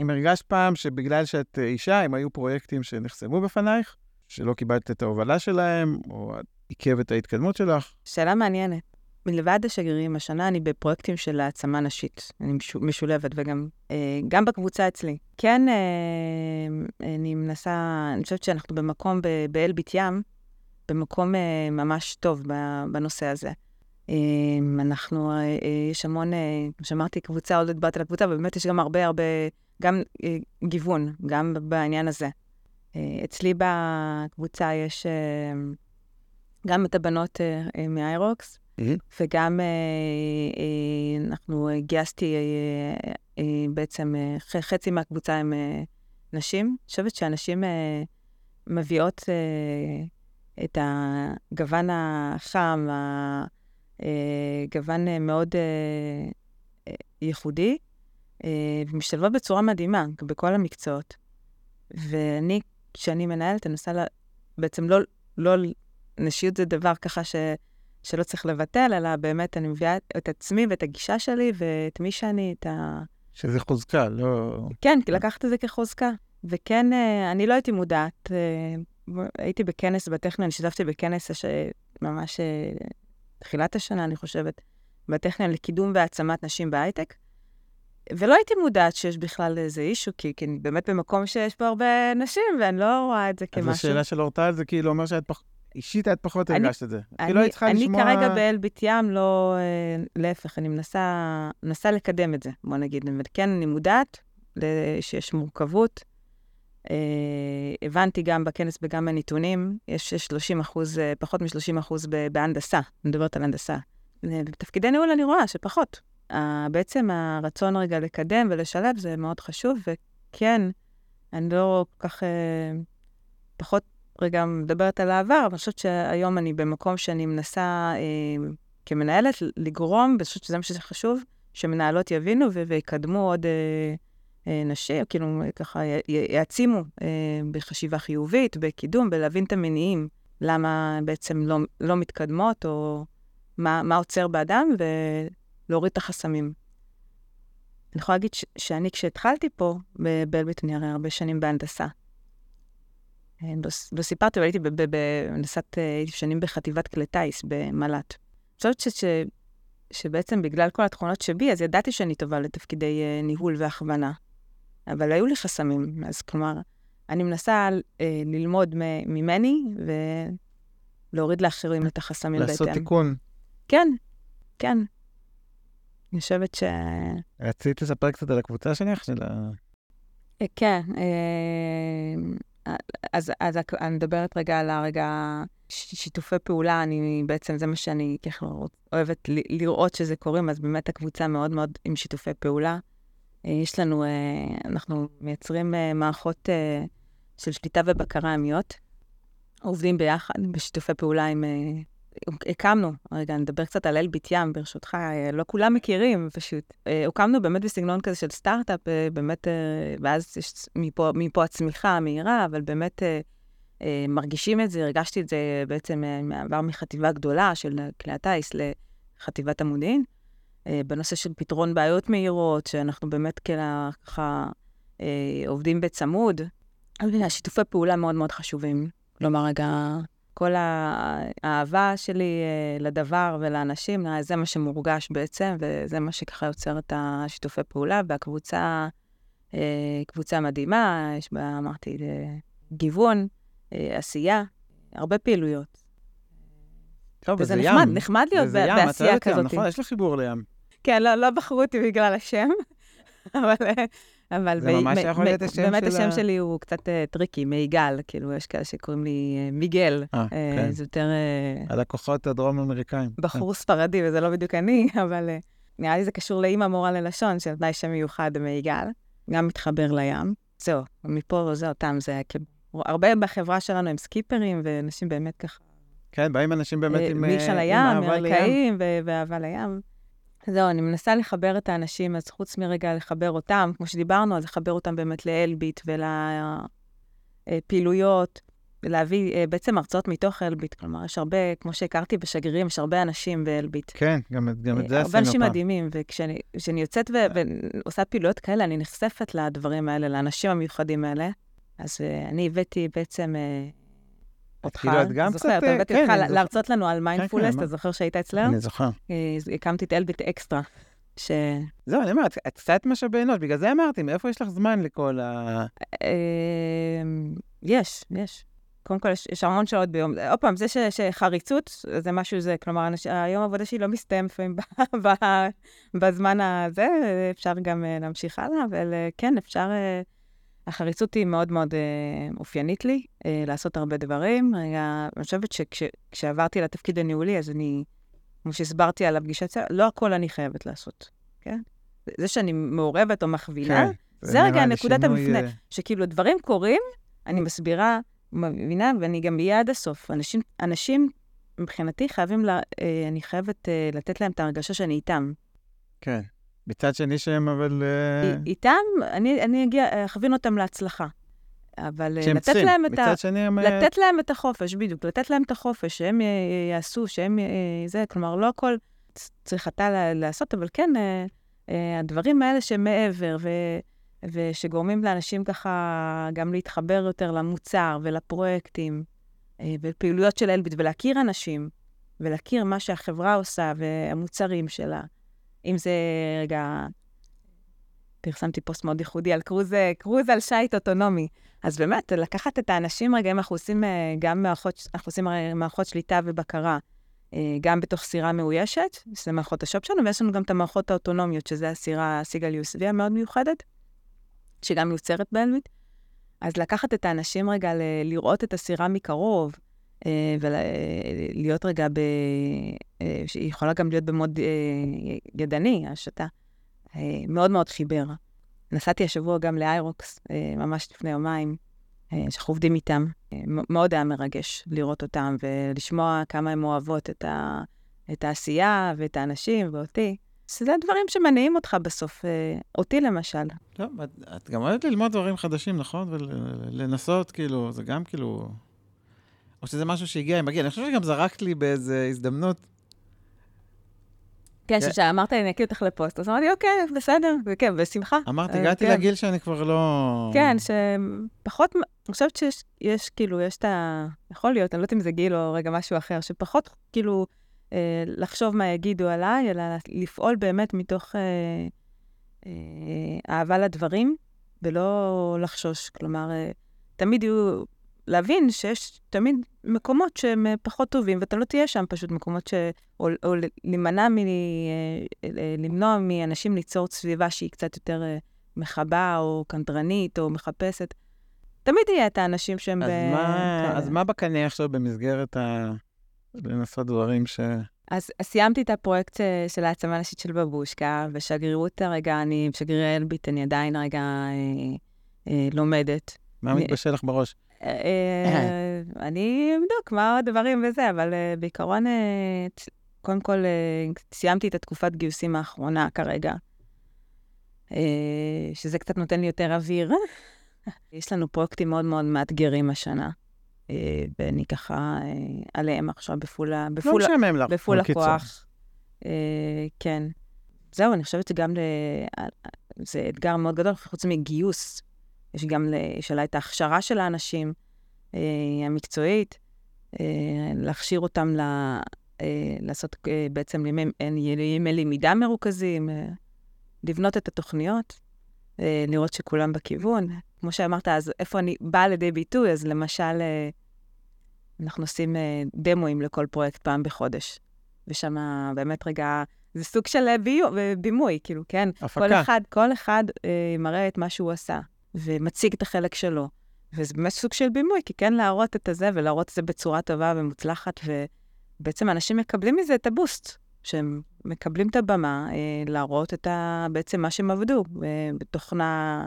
אם הרגשת פעם שבגלל שאת אה, אישה, אם היו פרויקטים שנחסמו בפנייך, שלא קיבלת את ההובלה שלהם, או עיכב את ההתקדמות שלך, שאלה מעניינת. מלבד השגרירים, השנה אני בפרויקטים של העצמה נשית. אני משו- משולבת, וגם אה, גם בקבוצה אצלי. כן, אה, אני מנסה, אני חושבת שאנחנו במקום באלביט ים, במקום אה, ממש טוב בנושא הזה. אה, אנחנו, אה, יש המון, כמו שאמרתי, קבוצה, עוד לא דיברתי על הקבוצה, אבל באמת יש גם הרבה הרבה, גם גיוון, גם בעניין הזה. אצלי בקבוצה יש גם את הבנות מאיירוקס, וגם אנחנו גייסתי, בעצם חצי מהקבוצה הם נשים. אני חושבת שהנשים מביאות את הגוון החם, הגוון אה, מאוד אה, אה, ייחודי, אה, ומשתלבות בצורה מדהימה בכל המקצועות. ואני, כשאני מנהלת, אני עושה לה, בעצם לא, לא, נשיות זה דבר ככה ש... שלא צריך לבטל, אלא באמת אני מביאה את עצמי ואת הגישה שלי ואת מי שאני, את ה... שזה חוזקה, לא... כן, לקחת את זה כחוזקה. וכן, אה, אני לא הייתי מודעת. הייתי בכנס בטכניון, שיתפתי בכנס. ממש אה, תחילת השנה, אני חושבת, בטכניון לקידום והעצמת נשים בהייטק. ולא הייתי מודעת שיש בכלל איזה אישו, כי, כי אני באמת במקום שיש פה הרבה נשים, ואני לא רואה את זה אז כמשהו. השאלה של אורטל זה כאילו אומר שאת פח... אישית את פחות אני- הרגשת את זה. אני, כאילו היית צריכה אני לשמוע... כרגע באלביט ים, לא... אה, להפך, אני מנסה, מנסה לקדם את זה, בוא נגיד. וכן, אני מודעת שיש מורכבות. אה, הבנתי גם בכנס וגם בנתונים, יש 30 אחוז, אה, פחות מ-30 אחוז בהנדסה, אני מדברת על הנדסה. אה, בתפקידי ניהול אני רואה שפחות. בעצם הרצון רגע לקדם ולשלב זה מאוד חשוב, וכן, אני לא כל כך... פחות רגע מדברת על העבר, אבל אני חושבת שהיום אני במקום שאני מנסה כמנהלת לגרום, ואני חושבת שזה מה שזה חשוב, שמנהלות יבינו ויקדמו עוד אה, נשים, כאילו ככה יעצימו אה, בחשיבה חיובית, בקידום, בלהבין את המניעים, למה בעצם לא, לא מתקדמות, או מה, מה עוצר באדם, ולהוריד את החסמים. אני יכולה להגיד ש- שאני, כשהתחלתי פה, ב- באלביט, אני הרי הרבה שנים בהנדסה. אה, לא, לא סיפרתי, אבל הייתי בהנדסת, הייתי שנים בחטיבת כלי טיס במל"ט. אני חושבת ש, שבעצם בגלל כל התכונות שבי, אז ידעתי שאני טובה לתפקידי ניהול והכוונה. אבל היו לי חסמים, אז כלומר, אני מנסה אה, ללמוד מ- ממני ולהוריד לאחרים את החסמים בהתאם. לעשות תיקון. כן, כן. אני חושבת ש... רצית לספר קצת על הקבוצה שלך? של ה... אה, כן, אה, אז, אז אני מדברת רגע על הרגע שיתופי פעולה, אני בעצם, זה מה שאני ככה אוהבת ל- לראות שזה קורים, אז באמת הקבוצה מאוד מאוד עם שיתופי פעולה. אה, יש לנו, אה, אנחנו מייצרים אה, מערכות של שליטה ובקרה ימיות, עובדים ביחד בשיתופי פעולה עם... הקמנו, רגע, נדבר קצת על אלביט ים, ברשותך, לא כולם מכירים פשוט. הוקמנו באמת בסגנון כזה של סטארט-אפ, באמת, ואז יש מפה, מפה הצמיחה המהירה, אבל באמת מרגישים את זה, הרגשתי את זה בעצם מעבר מחטיבה גדולה של כלי הטיס לחטיבת המודיעין, בנושא של פתרון בעיות מהירות, שאנחנו באמת ככה אה, עובדים בצמוד. השיתופי פעולה מאוד מאוד חשובים. כלומר, רגע, כל האהבה שלי אה, לדבר ולאנשים, אה, זה מה שמורגש בעצם, וזה מה שככה יוצר את השיתופי פעולה, והקבוצה, אה, קבוצה מדהימה, יש בה, אמרתי, אה, גיוון, אה, עשייה, הרבה פעילויות. טוב, וזה וזה נחמד, ים. נחמד להיות וזה ב- ים, בעשייה אוהבת ים, כזאת. נכון? יש לך חיבור לים. כן, לא, לא בחרו אותי בגלל השם, אבל... אבל זה מ- ממש יכול להיות השם באמת של השם ה- שלי הוא קצת אה, tricky, מיגל, כאילו, יש כאלה שקוראים לי אה, מיגל. אה, אה, כן. זה יותר אה, הלקוחות הדרום-אמריקאים. בחור ספרדי, וזה לא בדיוק אני, אבל אה, נראה לי זה קשור לאימא מורה ללשון, שנתנה שם מיוחד מיגל, גם מתחבר לים. זהו, מפה זה אותם, זה כאילו... הרבה בחברה שלנו הם סקיפרים, ואנשים באמת ככה... כן, באים אנשים באמת אה, עם אה, מישה עם לים. מרקעים ואהבה לים. זהו, אני מנסה לחבר את האנשים, אז חוץ מרגע לחבר אותם, כמו שדיברנו, אז לחבר אותם באמת לאלביט ולפעילויות, ולהביא אה, בעצם הרצאות מתוך אלביט. כלומר, יש הרבה, כמו שהכרתי בשגרירים, יש הרבה אנשים באלביט. כן, גם גם את זה אה, עשינו הרבה אנשים פעם. מדהימים, וכשאני כשאני יוצאת ו- ועושה פעילויות כאלה, אני נחשפת לדברים האלה, לאנשים המיוחדים האלה. אז אה, אני הבאתי בעצם אה, אותך, כאילו, את גם זוכר, קצת, אה, הבאתי כן, אותך. להרצות לנו על מיינדפולנס, מה- אתה זוכר שהיית אצלנו? אני זוכר. אה, הקמתי את אלביט אקסטרה, ש... זהו, אני אומרת, את קצת משאבי אנוש, בגלל זה אמרתי, מאיפה יש לך זמן לכל ה... אה, יש, יש. קודם כל, יש, המון שעות ביום. עוד פעם, זה שחריצות, זה משהו זה, כלומר, היום העבודה שלי לא מסתיים לפעמים בזמן הזה, אפשר גם אה, להמשיך הלאה, אבל כן, אפשר... החריצות היא מאוד מאוד אה, אופיינית לי, אה, לעשות הרבה דברים. אני חושבת שכשעברתי לתפקיד הניהולי, אז אני, כמו שהסברתי על הפגישת, צוות, לא הכל אני חייבת לעשות, כן? זה שאני מעורבת או מכווינה, כן, זה רגע נקודת המפנה. אה, שכאילו דברים קורים, אני מסבירה, מבינה, ואני גם אהיה עד הסוף. אנשים, אנשים מבחינתי חייבים, לה, אה, אני חייבת אה, לתת להם את ההרגשה שאני איתם. כן. מצד שני שהם אבל... אה, אי- איתם, אני, אני אגיע, אכווין אותם להצלחה. אבל אה, לתת צריכים. להם את ה... מצד שני הם... אה, לתת להם את החופש, בדיוק, לתת להם את החופש, שהם יעשו, שהם זה, כלומר, לא הכל צריך אתה לעשות, אבל כן, אה, אה, הדברים האלה שמעבר, ו, ושגורמים לאנשים ככה גם להתחבר יותר למוצר ולפרויקטים, אה, ולפעילויות של אלביט, ולהכיר אנשים, ולהכיר מה שהחברה עושה והמוצרים שלה. אם זה, רגע, פרסמתי פוסט מאוד ייחודי על קרוז, קרוז על שיט אוטונומי. אז באמת, לקחת את האנשים רגע, אם אנחנו עושים אה, גם מערכות, אנחנו עושים הרי מערכות שליטה ובקרה, אה, גם בתוך סירה מאוישת, שזה מערכות השופ שלנו, ויש לנו גם את המערכות האוטונומיות, שזה הסירה סיגל USB המאוד מיוחדת, שגם מיוצרת באלביט. אז לקחת את האנשים רגע, לראות את הסירה מקרוב, אה, ולהיות רגע ב... אה, שהיא יכולה גם להיות במוד אה, ידני, השתה. אה, מאוד מאוד חיבר. נסעתי השבוע גם לאיירוקס, אה, ממש לפני יומיים, אה, שאנחנו עובדים איתם. אה, מאוד היה מרגש לראות אותם ולשמוע כמה הן אוהבות את, ה, את העשייה ואת האנשים ואותי. זה הדברים שמניעים אותך בסוף, אה, אותי למשל. טוב, את, את גם אוהבת ללמוד דברים חדשים, נכון? ולנסות, כאילו, זה גם כאילו... או שזה משהו שהגיע עם מגיע. אני חושב שגם זרקת לי באיזו הזדמנות. כן, כן. כשאמרת אני אקליט אותך לפוסט, אז אמרתי, אוקיי, בסדר, וכן, בשמחה. אמרתי, אה, הגעתי כן. לגיל שאני כבר לא... כן, שפחות, אני חושבת שיש, יש, כאילו, יש את ה... יכול להיות, אני לא יודעת אם זה גיל או רגע משהו אחר, שפחות, כאילו, אה, לחשוב מה יגידו עליי, אלא לפעול באמת מתוך אה, אה, אהבה לדברים, ולא לחשוש. כלומר, תמיד יהיו... להבין שיש תמיד מקומות שהם אה, פחות טובים, ואתה לא תהיה שם פשוט מקומות ש... או, או להימנע מ... אה, אה, למנוע מאנשים ליצור סביבה שהיא קצת יותר... מכבה או קנטרנית או מחפשת. תמיד יהיה את האנשים שהם... אז, ב- מה, כאלה. אז מה בקנה עכשיו במסגרת ה... לנסות דברים ש... אז, אז סיימתי את הפרויקט של העצמה נשית של בבושקה, ושגרירות הרגע, אני, שגרירי אלביט, אני עדיין רגע אה, אה, לומדת. מה מתבשל לך בראש? אה, אה, אני אבדוק מה עוד דברים וזה, אבל אה, בעיקרון, קודם כל, סיימתי את התקופת גיוסים האחרונה כרגע, שזה קצת נותן לי יותר אוויר. יש לנו פרויקטים מאוד מאוד מאתגרים השנה, ואני ככה עליהם עכשיו בפול, ה- לא בפול, משעמם לך. בפול. הכוח. כן. זהו, אני חושבת שגם. זה אתגר מאוד גדול, חוץ מגיוס יש גם שאלה את ההכשרה של האנשים אה, המקצועית, אה, להכשיר אותם ל, אה, לעשות אה, בעצם ימי, ימי למידה מרוכזים, אה, לבנות את התוכניות, אה, לראות שכולם בכיוון. כמו שאמרת, אז איפה אני באה לידי ביטוי? אז למשל, אה, אנחנו עושים אה, דמוים לכל פרויקט פעם בחודש. ושם באמת רגע, זה סוג של אה, ביו, בימוי, כאילו, כן? הפקה. כל אחד, כל אחד אה, מראה את מה שהוא עשה, ומציג את החלק שלו. וזה באמת סוג של בימוי, כי כן להראות את הזה, ולהראות את זה בצורה טובה ומוצלחת, ובעצם אנשים מקבלים מזה את הבוסט, שהם מקבלים את הבמה, אה, להראות את ה... בעצם מה שהם עבדו, אה, בתוכנה,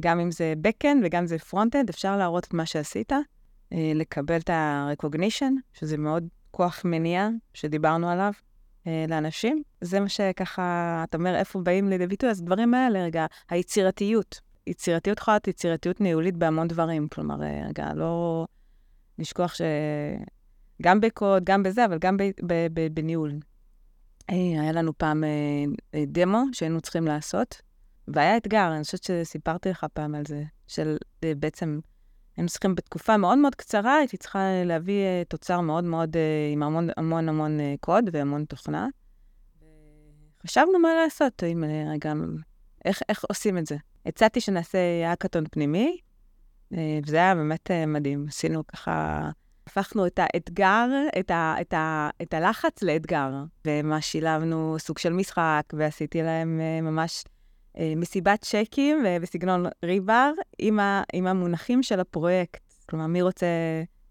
גם אם זה backend וגם אם זה frontend, אפשר להראות את מה שעשית, אה, לקבל את ה-recognition, שזה מאוד כוח מניע שדיברנו עליו. אה, לאנשים. זה מה שככה, אתה אומר, איפה באים לידי ביטוי? אז הדברים האלה, רגע, היצירתיות. יצירתיות יכולה להיות יצירתיות ניהולית בהמון דברים. כלומר, אה, רגע, לא לשכוח שגם בקוד, גם בזה, אבל גם ב- ב- ב- בניהול. אה, היה לנו פעם דמו שהיינו צריכים לעשות, והיה אתגר, אני חושבת שסיפרתי לך פעם על זה, של בעצם היינו צריכים בתקופה מאוד מאוד קצרה, הייתי צריכה להביא תוצר מאוד מאוד, עם המון המון המון קוד והמון תוכנה. חשבנו מה לעשות, uh, גם, איך, איך עושים את זה. הצעתי שנעשה האקתון פנימי, uh, וזה היה באמת uh, מדהים. עשינו ככה, הפכנו את האתגר, את, ה, את, ה, את הלחץ לאתגר, וממש שילבנו סוג של משחק, ועשיתי להם uh, ממש אה, מסיבת צ'קים אה, בסגנון ריבר עם, ה, עם המונחים של הפרויקט. כלומר, מי רוצה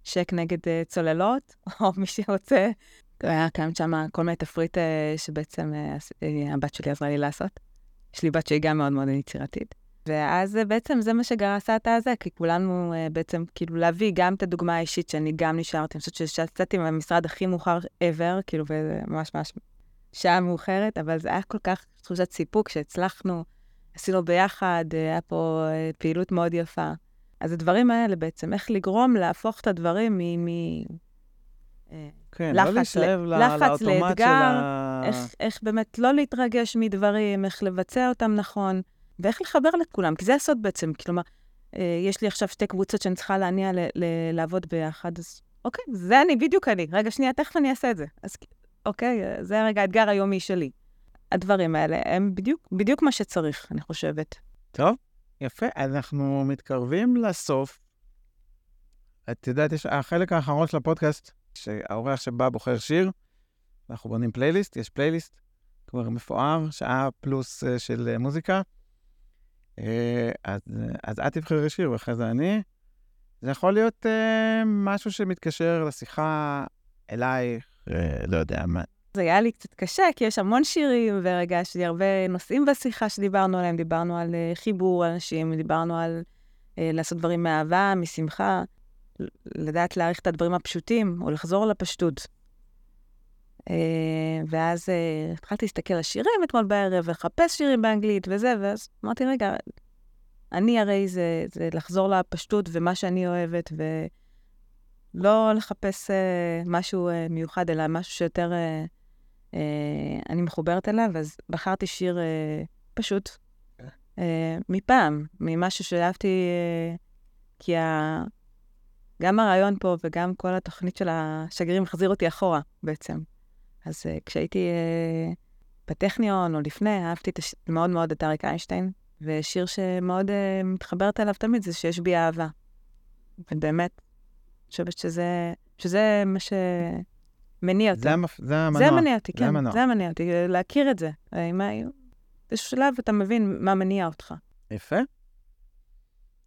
צ'ק נגד צוללות, או מי שרוצה... היה קיים שם כל מיני תפריט שבעצם הבת שלי עזרה לי לעשות. יש לי בת שהיא גם מאוד מאוד יצירתית. ואז בעצם זה מה שגרסה את הזה, כי כולנו uh, בעצם, כאילו, להביא גם את הדוגמה האישית, שאני גם נשארתי, אני חושבת שיצאתי מהמשרד הכי מאוחר ever, כאילו, וממש ממש שעה מאוחרת, אבל זה היה כל כך תחושת סיפוק שהצלחנו, עשינו ביחד, היה פה אה, פעילות מאוד יפה. אז הדברים האלה בעצם, איך לגרום להפוך את הדברים מ... מ... אה, כן, לא לחץ, לא להישאב ל... לאוטומט לאתגר, של ה... איך, איך באמת לא להתרגש מדברים, איך לבצע אותם נכון, ואיך לחבר לכולם, כי זה הסוד בעצם. כלומר, אה, יש לי עכשיו שתי קבוצות שאני צריכה להניע ל- ל- לעבוד ביחד, אז אוקיי, זה אני, בדיוק אני. רגע, שנייה, תכף אני אעשה את זה. אז אוקיי, זה רגע האתגר היומי שלי. הדברים האלה הם בדיוק, בדיוק מה שצריך, אני חושבת. טוב, יפה. אנחנו מתקרבים לסוף. את יודעת, יש החלק האחרון של הפודקאסט, שהאורח שבא בוחר שיר, אנחנו בונים פלייליסט, יש פלייליסט כבר מפואר, שעה פלוס uh, של uh, מוזיקה. Uh, אז, אז את תבחרי שיר ואחרי זה אני. זה יכול להיות uh, משהו שמתקשר לשיחה אלייך, uh, לא יודע, מה, זה היה לי קצת קשה, כי יש המון שירים, לי הרבה נושאים בשיחה שדיברנו עליהם. דיברנו על חיבור אנשים, דיברנו על uh, לעשות דברים מאהבה, משמחה, לדעת להעריך את הדברים הפשוטים, או לחזור לפשטות. Uh, ואז uh, התחלתי להסתכל על שירים אתמול בערב, ולחפש שירים באנגלית וזה, ואז אמרתי, רגע, אני הרי זה, זה לחזור לפשטות ומה שאני אוהבת, ולא לחפש uh, משהו מיוחד, אלא משהו שיותר... אה, אני מחוברת אליו, אז בחרתי שיר אה, פשוט, אה, מפעם, ממשהו שאהבתי, אה, כי ה... גם הרעיון פה וגם כל התוכנית של השגרירים החזיר אותי אחורה בעצם. אז uh, כשהייתי uh, בטכניון או לפני, אהבתי הש... מאוד מאוד את אריק איינשטיין, ושיר שמאוד uh, מתחברת אליו תמיד זה שיש בי אהבה. ובאמת, אני חושבת שזה, שזה מה ש... מניע אותי. זה, המפ... זה המנוע. זה מניע אותי, כן. זה זה מניע אותי, להכיר את זה. באיזשהו שלב אתה מבין מה מניע אותך. יפה.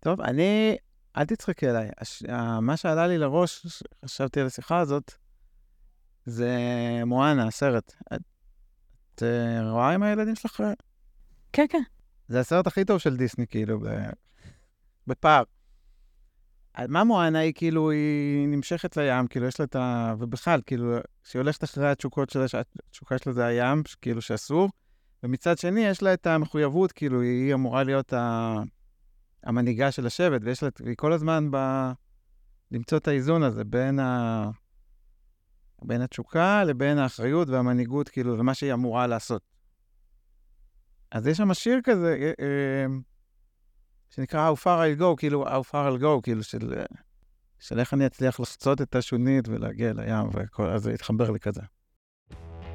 טוב, אני... אל תצחקי עליי. הש... מה שעלה לי לראש, חשבתי על השיחה הזאת, זה מואנה, הסרט. את, את אה, רואה עם הילדים שלך? כן, כן. זה הסרט הכי טוב של דיסני, כאילו, בפער. מה מואנה היא כאילו, היא נמשכת לים, כאילו יש לה את ה... ובכלל, כאילו, כשהיא הולכת אחרי התשוקות שלה, שהתשוקה שלה זה הים, כאילו שאסור, ומצד שני יש לה את המחויבות, כאילו, היא אמורה להיות ה... המנהיגה של השבט, ויש לה, והיא כל הזמן ב... למצוא את האיזון הזה בין, ה... בין התשוקה לבין האחריות והמנהיגות, כאילו, ומה שהיא אמורה לעשות. אז יש שם שיר כזה, אה, אה, שנקרא How far I'll go, כאילו, How far I'll go, כאילו, של, אה, של איך אני אצליח לחצות את השונית ולהגיע לים, וכל, אז זה התחבר לי כזה.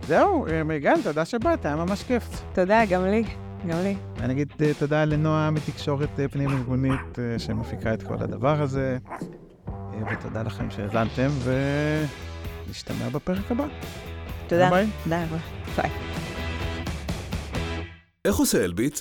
זהו, מיגל, תודה שבאת, היה ממש כיף. תודה, גם לי, גם לי. אני אגיד תודה לנועה מתקשורת פנים-ארגונית שמפיקה את כל הדבר הזה, ותודה לכם שהאזנתם, ונשתמע בפרק הבא. תודה. ביי. ביי. איך עושה אלביט?